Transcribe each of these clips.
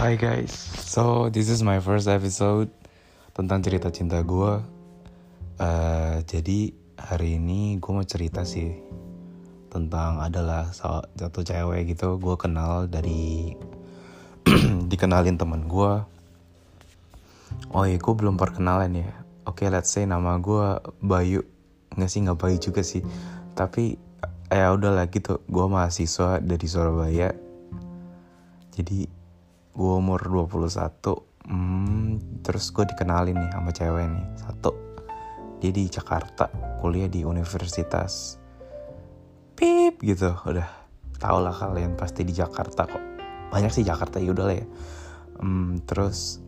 Hi guys, so this is my first episode tentang cerita cinta gue. Uh, jadi hari ini gue mau cerita sih tentang adalah satu cewek gitu gue kenal dari dikenalin temen gue. Oh iya, gue belum perkenalan ya. Oke, okay, let's say nama gue Bayu. Nggak sih, nggak Bayu juga sih. Tapi ya udah gitu, gue mahasiswa dari Surabaya. Jadi gue umur 21 hmm, terus gue dikenalin nih sama cewek nih. Satu dia di Jakarta kuliah di universitas. Pip gitu. Udah tau lah kalian pasti di Jakarta kok. Banyak sih Jakarta ya udah lah ya. Hmm, terus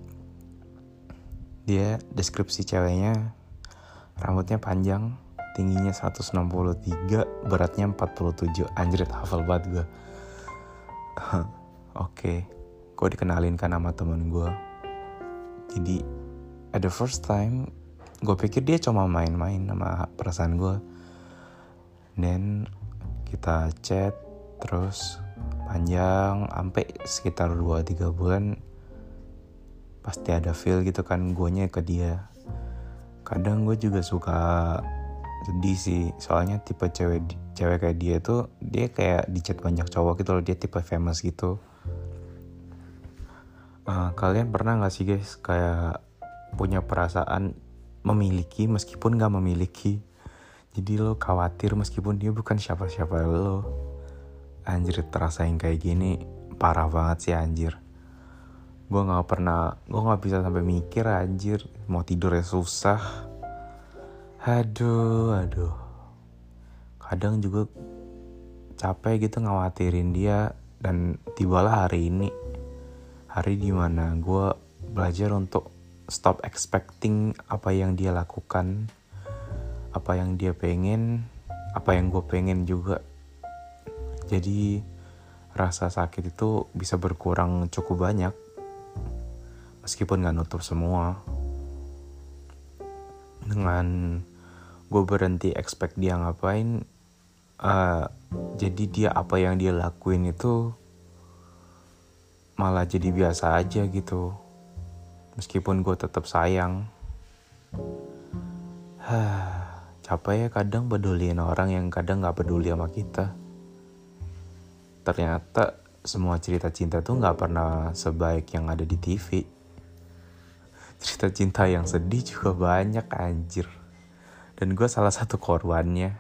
dia deskripsi ceweknya rambutnya panjang tingginya 163 beratnya 47 anjir hafal banget gue oke gue dikenalin kan sama temen gue jadi at the first time gue pikir dia cuma main-main sama perasaan gue dan kita chat terus panjang sampai sekitar 2-3 bulan pasti ada feel gitu kan nya ke dia. Kadang gue juga suka sedih sih soalnya tipe cewek cewek kayak dia tuh dia kayak di chat banyak cowok gitu loh dia tipe famous gitu Uh, kalian pernah gak sih guys kayak punya perasaan memiliki meskipun gak memiliki? Jadi lo khawatir meskipun dia bukan siapa-siapa lo. Anjir terasa yang kayak gini parah banget sih anjir. Gue gak pernah gue gak bisa sampai mikir anjir mau tidur ya susah. Aduh aduh. Kadang juga capek gitu ngawatirin dia dan tibalah hari ini hari di mana gue belajar untuk stop expecting apa yang dia lakukan apa yang dia pengen apa yang gue pengen juga. Jadi rasa sakit itu bisa berkurang cukup banyak meskipun gak nutup semua. Dengan gue berhenti expect dia ngapain uh, jadi dia apa yang dia lakuin itu malah jadi biasa aja gitu. Meskipun gue tetap sayang. Capek ya kadang peduliin orang yang kadang gak peduli sama kita. Ternyata semua cerita cinta tuh gak pernah sebaik yang ada di TV cerita cinta yang sedih juga banyak anjir. Dan gue salah satu korbannya.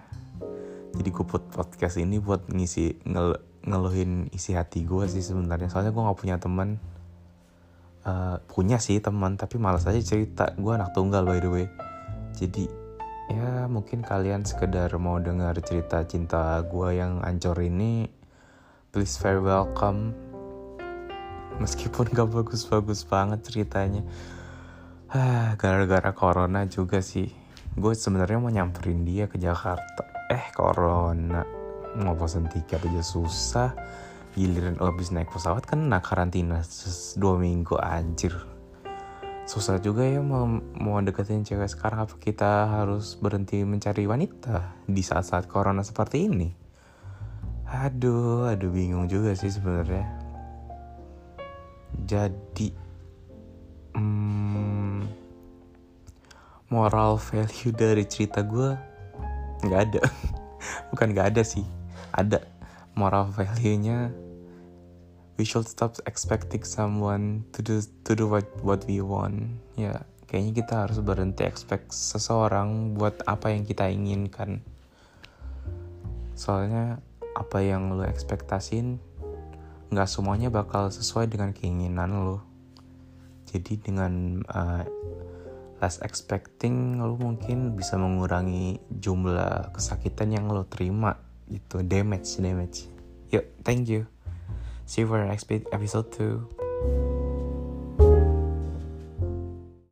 Jadi gue buat podcast ini buat ngisi ngel ngeluhin isi hati gue sih sebenarnya. Soalnya gue nggak punya teman. Uh, punya sih teman tapi malas aja cerita. Gue anak tunggal by the way. Jadi ya mungkin kalian sekedar mau dengar cerita cinta gue yang ancur ini please very welcome. Meskipun gak bagus-bagus banget ceritanya. Ah gara-gara corona juga sih. Gue sebenarnya mau nyamperin dia ke Jakarta. Eh corona mau pesen tiket aja susah. Giliran habis naik pesawat kan nak karantina dua minggu anjir. Susah juga ya mau, mau deketin cewek sekarang. Apa kita harus berhenti mencari wanita di saat-saat corona seperti ini? Aduh aduh bingung juga sih sebenarnya. Jadi hmm, moral value dari cerita gue nggak ada. Bukan nggak ada sih ada moral value-nya. We should stop expecting someone to do to do what what we want. Ya kayaknya kita harus berhenti expect seseorang buat apa yang kita inginkan. Soalnya apa yang lo ekspektasin nggak semuanya bakal sesuai dengan keinginan lo jadi dengan uh, less expecting lo mungkin bisa mengurangi jumlah kesakitan yang lo terima itu damage damage. Yuk thank you. See you for next episode too